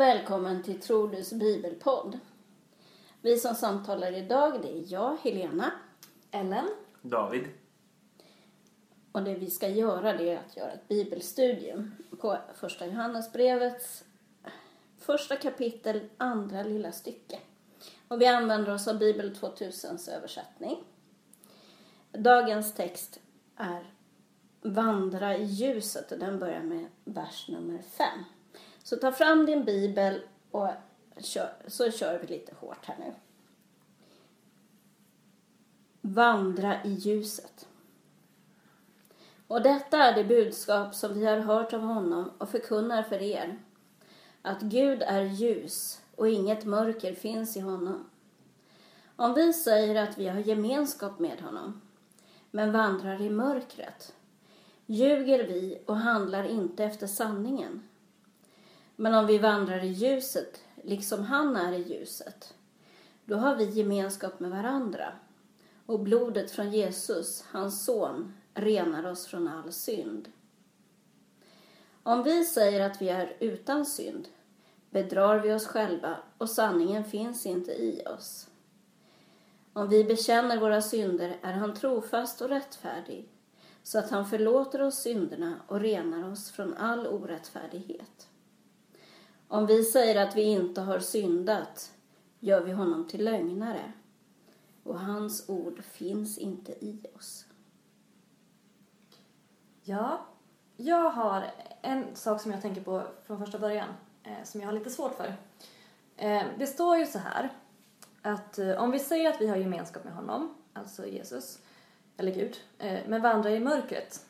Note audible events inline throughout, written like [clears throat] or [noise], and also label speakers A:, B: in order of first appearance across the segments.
A: Och välkommen till Trodus bibelpodd. Vi som samtalar idag det är jag, Helena.
B: Ellen.
C: David.
A: Och det vi ska göra det är att göra ett bibelstudium på första Johannesbrevets första kapitel, andra lilla stycke. Och vi använder oss av Bibel 2000s översättning. Dagens text är Vandra i ljuset och den börjar med vers nummer fem. Så ta fram din bibel och kör, så kör vi lite hårt här nu. Vandra i ljuset. Och detta är det budskap som vi har hört av honom och förkunnar för er. Att Gud är ljus och inget mörker finns i honom. Om vi säger att vi har gemenskap med honom, men vandrar i mörkret, ljuger vi och handlar inte efter sanningen. Men om vi vandrar i ljuset, liksom han är i ljuset, då har vi gemenskap med varandra. Och blodet från Jesus, hans son, renar oss från all synd. Om vi säger att vi är utan synd bedrar vi oss själva och sanningen finns inte i oss. Om vi bekänner våra synder är han trofast och rättfärdig så att han förlåter oss synderna och renar oss från all orättfärdighet. Om vi säger att vi inte har syndat gör vi honom till lögnare och hans ord finns inte i oss.
B: Ja, jag har en sak som jag tänker på från första början eh, som jag har lite svårt för. Eh, det står ju så här att eh, om vi säger att vi har gemenskap med honom, alltså Jesus, eller Gud, men vandrar i mörkret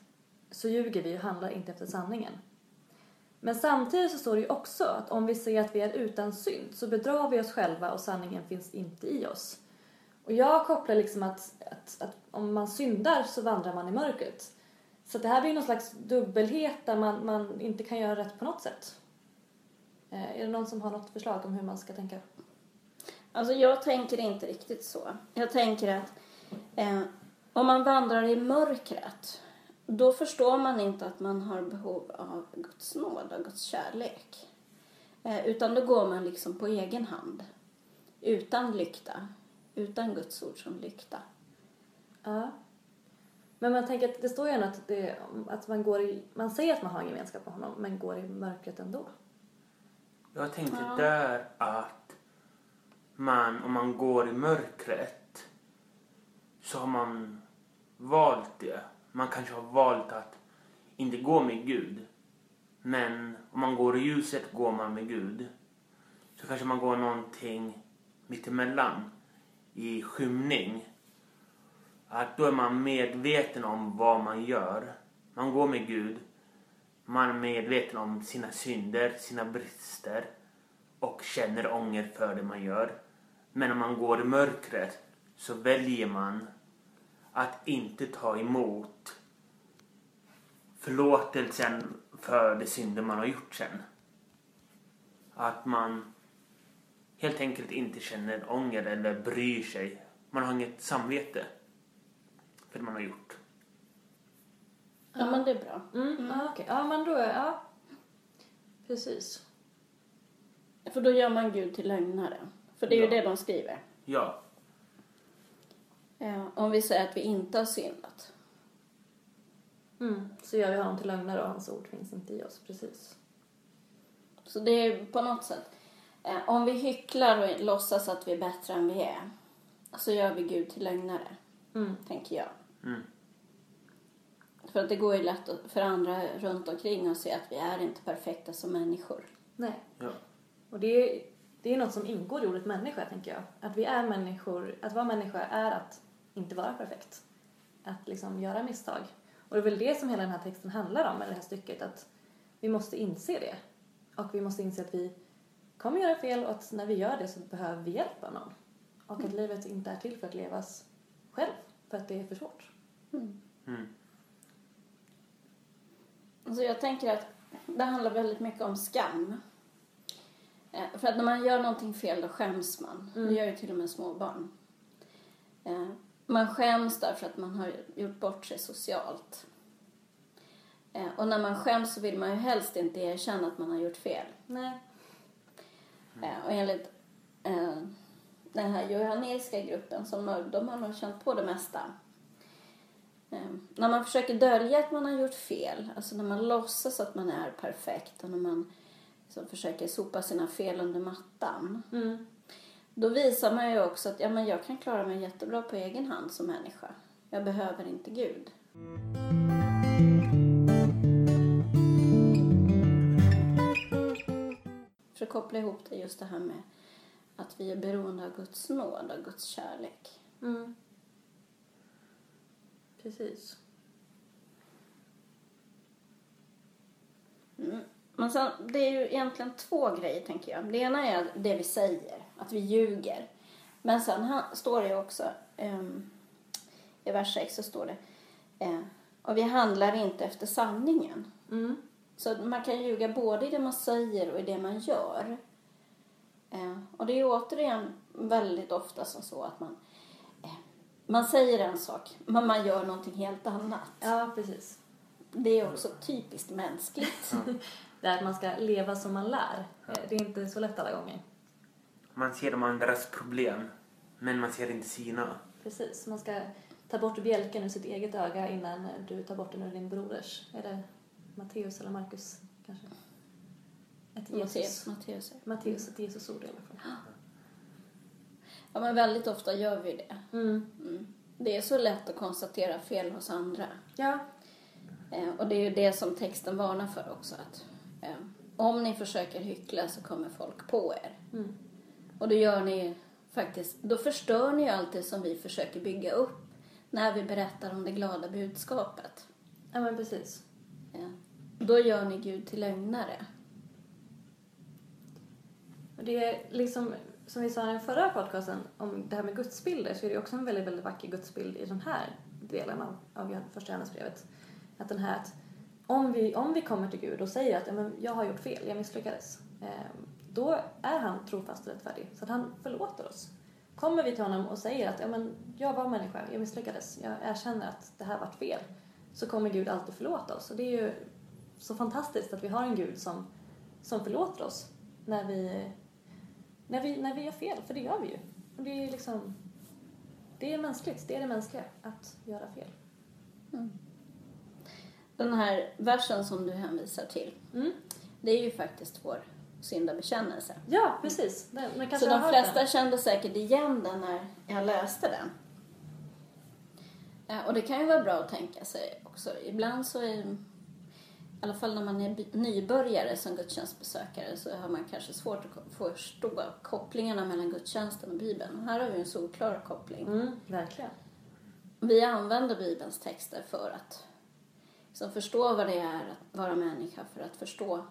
B: så ljuger vi och handlar inte efter sanningen. Men samtidigt så står det ju också att om vi ser att vi är utan synd så bedrar vi oss själva och sanningen finns inte i oss. Och jag kopplar liksom att, att, att om man syndar så vandrar man i mörkret. Så det här blir någon slags dubbelhet där man, man inte kan göra rätt på något sätt. Eh, är det någon som har något förslag om hur man ska tänka?
A: Alltså jag tänker inte riktigt så. Jag tänker att eh, om man vandrar i mörkret då förstår man inte att man har behov av Guds nåd och Guds kärlek. Eh, utan då går man liksom på egen hand. Utan lykta. Utan Guds ord som lykta.
B: Ja. Men man tänker att det står ju ändå att, det, att man går i, man säger att man har en gemenskap med honom men går i mörkret ändå.
C: Jag tänkte
A: Ja.
C: där att man, om man går i mörkret så har man valt det. Man kanske har valt att inte gå med Gud. Men om man går i ljuset går man med Gud. Så kanske man går någonting mittemellan i skymning. Att då är man medveten om vad man gör. Man går med Gud. Man är medveten om sina synder, sina brister och känner ånger för det man gör. Men om man går i mörkret så väljer man att inte ta emot förlåtelsen för de synder man har gjort sen. Att man helt enkelt inte känner ånger eller bryr sig. Man har inget samvete för det man har gjort.
A: Ja, men det är bra.
B: Mm. Ja, okej. Ja, men då är, ja. Precis.
A: För då gör man Gud till lögnare. För det är ju
C: Ja.
A: det de skriver.
C: Ja,
A: Eh, om vi säger att vi inte har syndat.
B: Mm. Så gör vi honom till lögnare och hans ord finns inte i oss. Precis.
A: Så det är på något sätt. Eh, om vi hycklar och låtsas att vi är bättre än vi är. Så gör vi Gud till lögnare.
B: Mm.
A: Tänker jag.
C: Mm.
A: För att det går ju lätt att- för andra runt omkring att se att vi är inte perfekta som människor.
B: Nej.
C: ja.
B: Och det är, det är något som ingår i ordet människa, tänker jag. Att vi är människor, att vara människa är att inte vara perfekt. Att liksom göra misstag. Och det är väl det som hela den här texten handlar om, eller det här stycket, att vi måste inse det. Och vi måste inse att vi kommer göra fel och att när vi gör det så behöver vi hjälp av någon. Och att livet inte är till för att levas själv, för att det är för svårt.
C: Mm.
A: Alltså jag tänker att det handlar väldigt mycket om skam. Eh, För att när man gör någonting fel då skäms man. Det gör ju till och med små barn. Eh, Man skäms därför att man har gjort bort sig socialt. Eh, Och när man skäms så vill man ju helst inte erkänna att man har gjort fel.
B: Nej.
A: Eh, och enligt eh, den här johannesiska gruppen, som de har nog känt på det mesta. När man försöker dölja att man har gjort fel, alltså när man låtsas att man är perfekt och när man liksom försöker sopa sina fel under mattan.
B: Mm.
A: Då visar man ju också att ja, men jag kan klara mig jättebra på egen hand som människa. Jag behöver inte Gud. För att koppla ihop det just det här med att vi är beroende av Guds nåd, av Guds kärlek.
B: Mm. Precis.
A: Mm. Men sen, det är ju egentligen två grejer tänker jag. Det ena är det vi säger, att vi ljuger. Men sen ha- står det också, ehm, i vers 6 så står det, eh, och vi handlar inte efter sanningen.
B: Mm.
A: Så man kan ljuga både i det man säger och i det man gör. Eh, och det är ju återigen väldigt ofta som så att man, eh, man säger en sak, men man gör någonting helt annat.
B: Ja, precis.
A: Det är också typiskt mänskligt. [laughs]
B: Det är att man ska leva som man lär. Eh, Det är inte så lätt alla gånger.
C: Man ser de andras problem, men man ser inte sina.
B: Precis. Man ska ta bort bjälken ur sitt eget öga innan du tar bort den ur din broders. Är det Matteus eller Markus kanske? Ett
A: Matteus.
B: Jesus.
A: Matteus.
B: Matteus, ett Jesusord i alla fall.
A: Ja, men väldigt ofta gör vi det.
B: Mm.
A: Mm. Det är så lätt att konstatera fel hos andra.
B: Ja.
A: Eh, och det är ju det som texten varnar för också. Att, om ni försöker hyckla så kommer folk på er.
B: Mm.
A: Och då gör ni faktiskt, då förstör ni ju allt det som vi försöker bygga upp när vi berättar om det glada budskapet.
B: ja, men precis.
A: Eh, då gör ni Gud till lögnare.
B: Och det är liksom, som vi sa i den förra podcasten om det här med gudsbilder så är det också en väldigt, väldigt vacker gudsbild i den här delen av, av första Johannesbrevet. Att den här att om vi, om vi kommer till Gud och säger att ja, men jag har gjort fel, jag misslyckades, ehm, då är han trofast och rättfärdig så att han förlåter oss. Kommer vi till honom och säger att ja, men jag var människa, jag misslyckades, jag erkänner att det här vart fel, så kommer Gud alltid förlåta oss. Och det är ju så fantastiskt att vi har en Gud som, som förlåter oss när vi när vi, när vi gör fel, för det gör vi ju. Och det är liksom, det är mänskligt, det är det mänskliga, att göra fel. Mm.
A: Den här versen som du hänvisar till,
B: Mm.
A: det är ju faktiskt vår syndabekännelse.
B: Ja, precis. Den, kanske
A: Så de flesta
B: den.
A: kände säkert igen den när jag läste den. Eh, Och det kan ju vara bra att tänka sig också. Ibland så är, i alla fall när man är nybörjare som gudstjänstbesökare så har man kanske svårt att förstå kopplingarna mellan gudstjänsten och Bibeln. Här har vi en solklar koppling.
B: Mm, verkligen.
A: Vi använder Bibelns texter för att liksom förstå vad det är att vara människa, för att förstå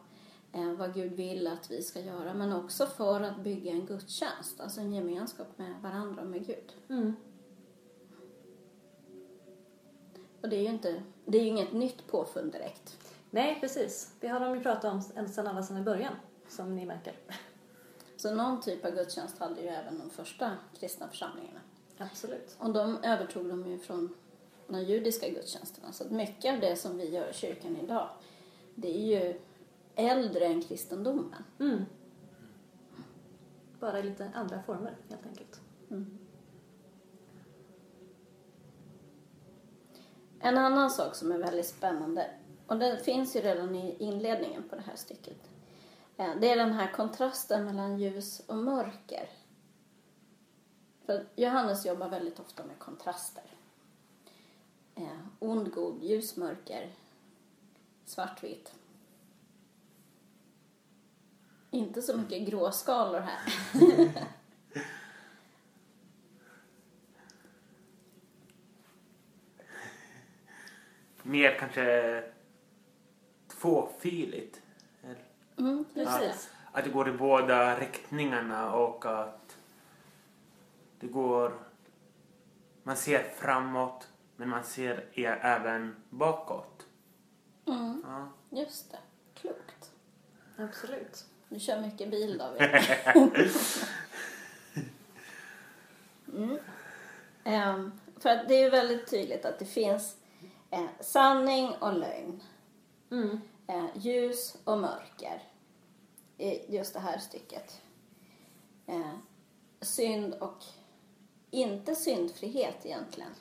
A: eh, vad Gud vill att vi ska göra, men också för att bygga en gudstjänst, alltså en gemenskap med varandra och med Gud.
B: Mm.
A: Och det är ju inte, det är ju inget nytt påfund direkt.
B: Nej, precis. Det har de ju pratat om sedan alla sedan i början, som ni märker.
A: Så någon typ av gudstjänst hade ju även de första kristna församlingarna.
B: Absolut.
A: Och de övertog de ju från de judiska gudstjänsterna. Så att mycket av det som vi gör i kyrkan idag, det är ju äldre än kristendomen.
B: Mm. Bara i lite andra former, helt enkelt.
A: En annan sak som är väldigt spännande, och det finns ju redan i inledningen på det här stycket, eh, det är den här kontrasten mellan ljus och mörker. För Johannes jobbar väldigt ofta med kontraster. Eh, ond, god, ljus, mörker, svartvitt. Inte så mycket gråskalor här. [laughs]
C: Mer kanske tvåfiligt.
A: Mm,
B: Precis.
C: Att det går i båda riktningarna och att det går... Man ser framåt, men man ser e- även bakåt.
A: Mm,
C: Ja.
A: just det. Klokt.
B: Absolut.
A: Du kör mycket bil David. [laughs] mm. Ehm, för att det är ju väldigt tydligt att det finns eh, sanning och lögn.
B: Mm.
A: Eh, ljus och mörker. I just det här stycket. eh, synd och inte syndfrihet egentligen.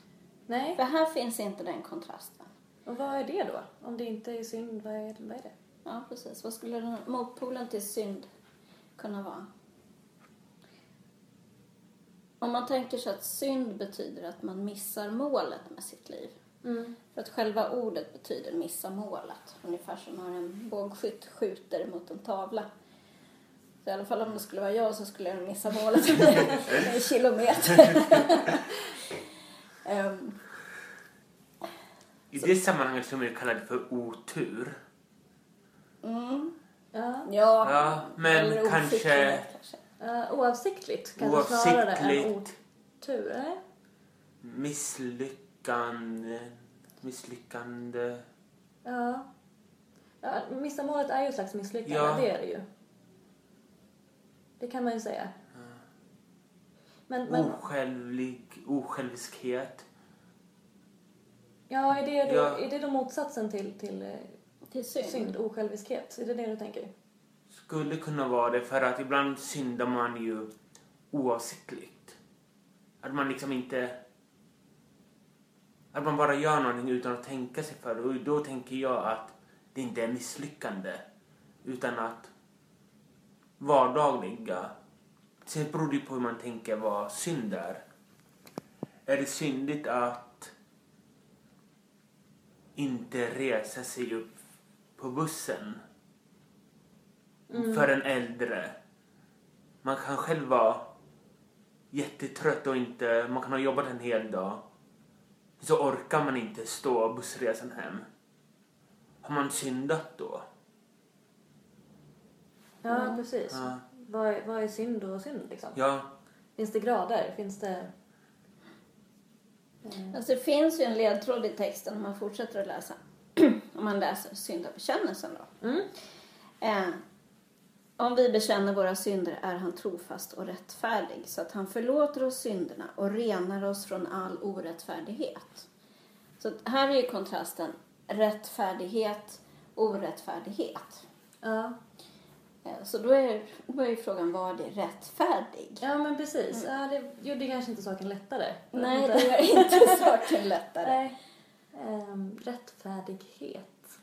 B: Nej.
A: För här finns inte den kontrasten.
B: Och vad är det då? Om det inte är synd, vad är, vad är det?
A: Ja, precis. Vad skulle den motpolen till synd kunna vara? Om man tänker sig att synd betyder att man missar målet med sitt liv.
B: Mm.
A: För att själva ordet betyder missa målet. Ungefär som när en bågskytt skjuter mot en tavla. Så i alla fall om det skulle vara jag så skulle jag missa målet [laughs] en kilometer. [laughs]
C: I det sammanhanget som vi kallar det för otur.
A: mm,
B: Ja.
A: ja,
C: Ja, men
A: eller
C: kanske-
A: kanske.
B: Uh, oavsiktligt kanske snarare än otur.
C: Misslyckande. Misslyckande.
B: Ja. ja. Missa målet är ju ett slags misslyckande,
C: Ja.
B: det är det ju. Det kan man ju säga. Men, men
C: Osjälvlig, osjälviskhet.
B: Ja, är det, då,
C: Ja.
B: är det då motsatsen till, till eh,
A: Till synd.
B: synd, osjälviskhet? Är det det du tänker?
C: Skulle kunna vara det för att ibland syndar man ju oavsiktligt. Att man liksom inte... Att man bara gör någonting utan att tänka sig för. Och då tänker jag att det inte är misslyckande. Utan att vardagliga... Sen beror det på hur man tänker vad synd är. Är det syndigt att inte resa sig upp på bussen för en äldre. Man kan själv vara jättetrött och inte, man kan ha jobbat en hel dag. Så orkar man inte stå bussresan hem. Har man syndat då?
B: Ja, precis.
C: Ja.
B: Vad, är, vad är synd och synd liksom?
C: Ja,
B: Finns det grader? Finns det... Eh,
A: Alltså det finns ju en ledtråd i texten om man fortsätter att läsa. [clears throat] om man läser syndabekännelsen då.
B: Mm.
A: Eh, om vi bekänner våra synder är han trofast och rättfärdig så att han förlåter oss synderna och renar oss från all orättfärdighet. Så att här är ju kontrasten rättfärdighet, orättfärdighet.
B: Ja.
A: Så då är, då är ju frågan, vad är rättfärdig?
B: ja, men precis. Ja, det gjorde kanske inte saken lättare.
A: Nej, det gör inte [laughs] saken lättare.
B: Nej. Ehm, rättfärdighet.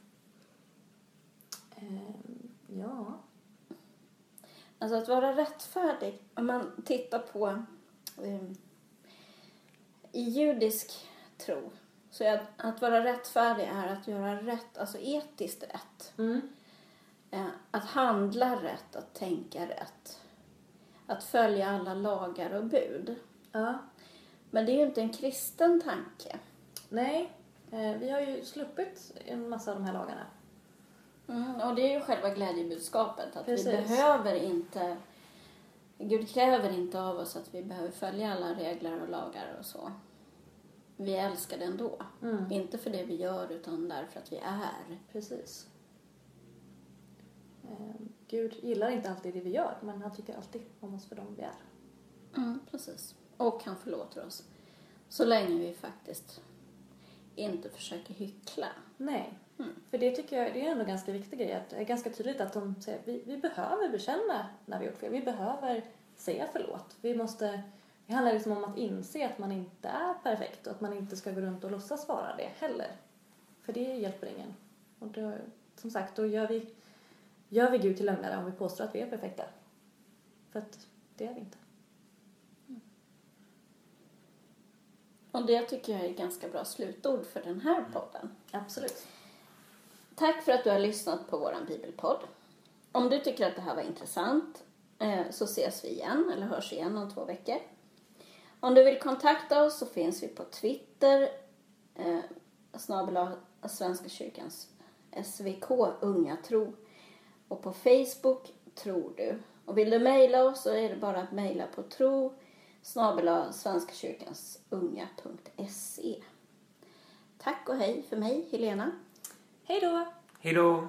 B: Ehm, ja.
A: Alltså att vara rättfärdig, om man tittar på eh, i judisk tro så är att, att vara rättfärdig är att göra rätt, alltså etiskt rätt.
B: Mm.
A: Handla rätt, att tänka rätt. Att följa alla lagar och bud.
B: Ja.
A: Men det är ju inte en kristen tanke.
B: Nej, eh, vi har ju sluppit en massa av de här lagarna.
A: Mm, och det är ju själva glädjebudskapet. Att vi
B: Precis.
A: behöver inte... Gud kräver inte av oss att vi behöver följa alla regler och lagar och så. Vi älskar det ändå.
B: Mm.
A: Inte för det vi gör utan därför att vi är.
B: Precis. Ehm, Gud gillar inte alltid det vi gör, men han tycker alltid om oss för dem vi är.
A: Mm, precis. Och han förlåter oss. Så länge vi faktiskt inte försöker hyckla.
B: Nej,
A: Mm.
B: för det tycker jag det är ändå en ganska viktig grej. Att det är ganska tydligt att de säger vi, vi behöver bekänna när vi gjort fel. Vi behöver säga förlåt. Vi måste, det handlar liksom om att inse att man inte är perfekt och att man inte ska gå runt och låtsas vara det heller. För det hjälper ingen. Och då, som sagt, då gör vi, gör vi Gud till lögnare om vi påstår att vi är perfekta. För att det är vi inte.
A: Och det tycker jag är ganska bra slutord för den här podden.
B: Absolut.
A: Tack för att du har lyssnat på våran bibelpodd. Om du tycker att det här var intressant eh, så ses vi igen eller hörs igen om två veckor. Om du vill kontakta oss så finns vi på Twitter, eh, snabel Svenska kyrkans SVK Unga Tro och på Facebook Tror du. Och vill du mejla oss så är det bara att mejla på tro snabel svenskakyrkans unga.se. Tack och hej för mig, Helena.
B: Hej då!
C: hej då!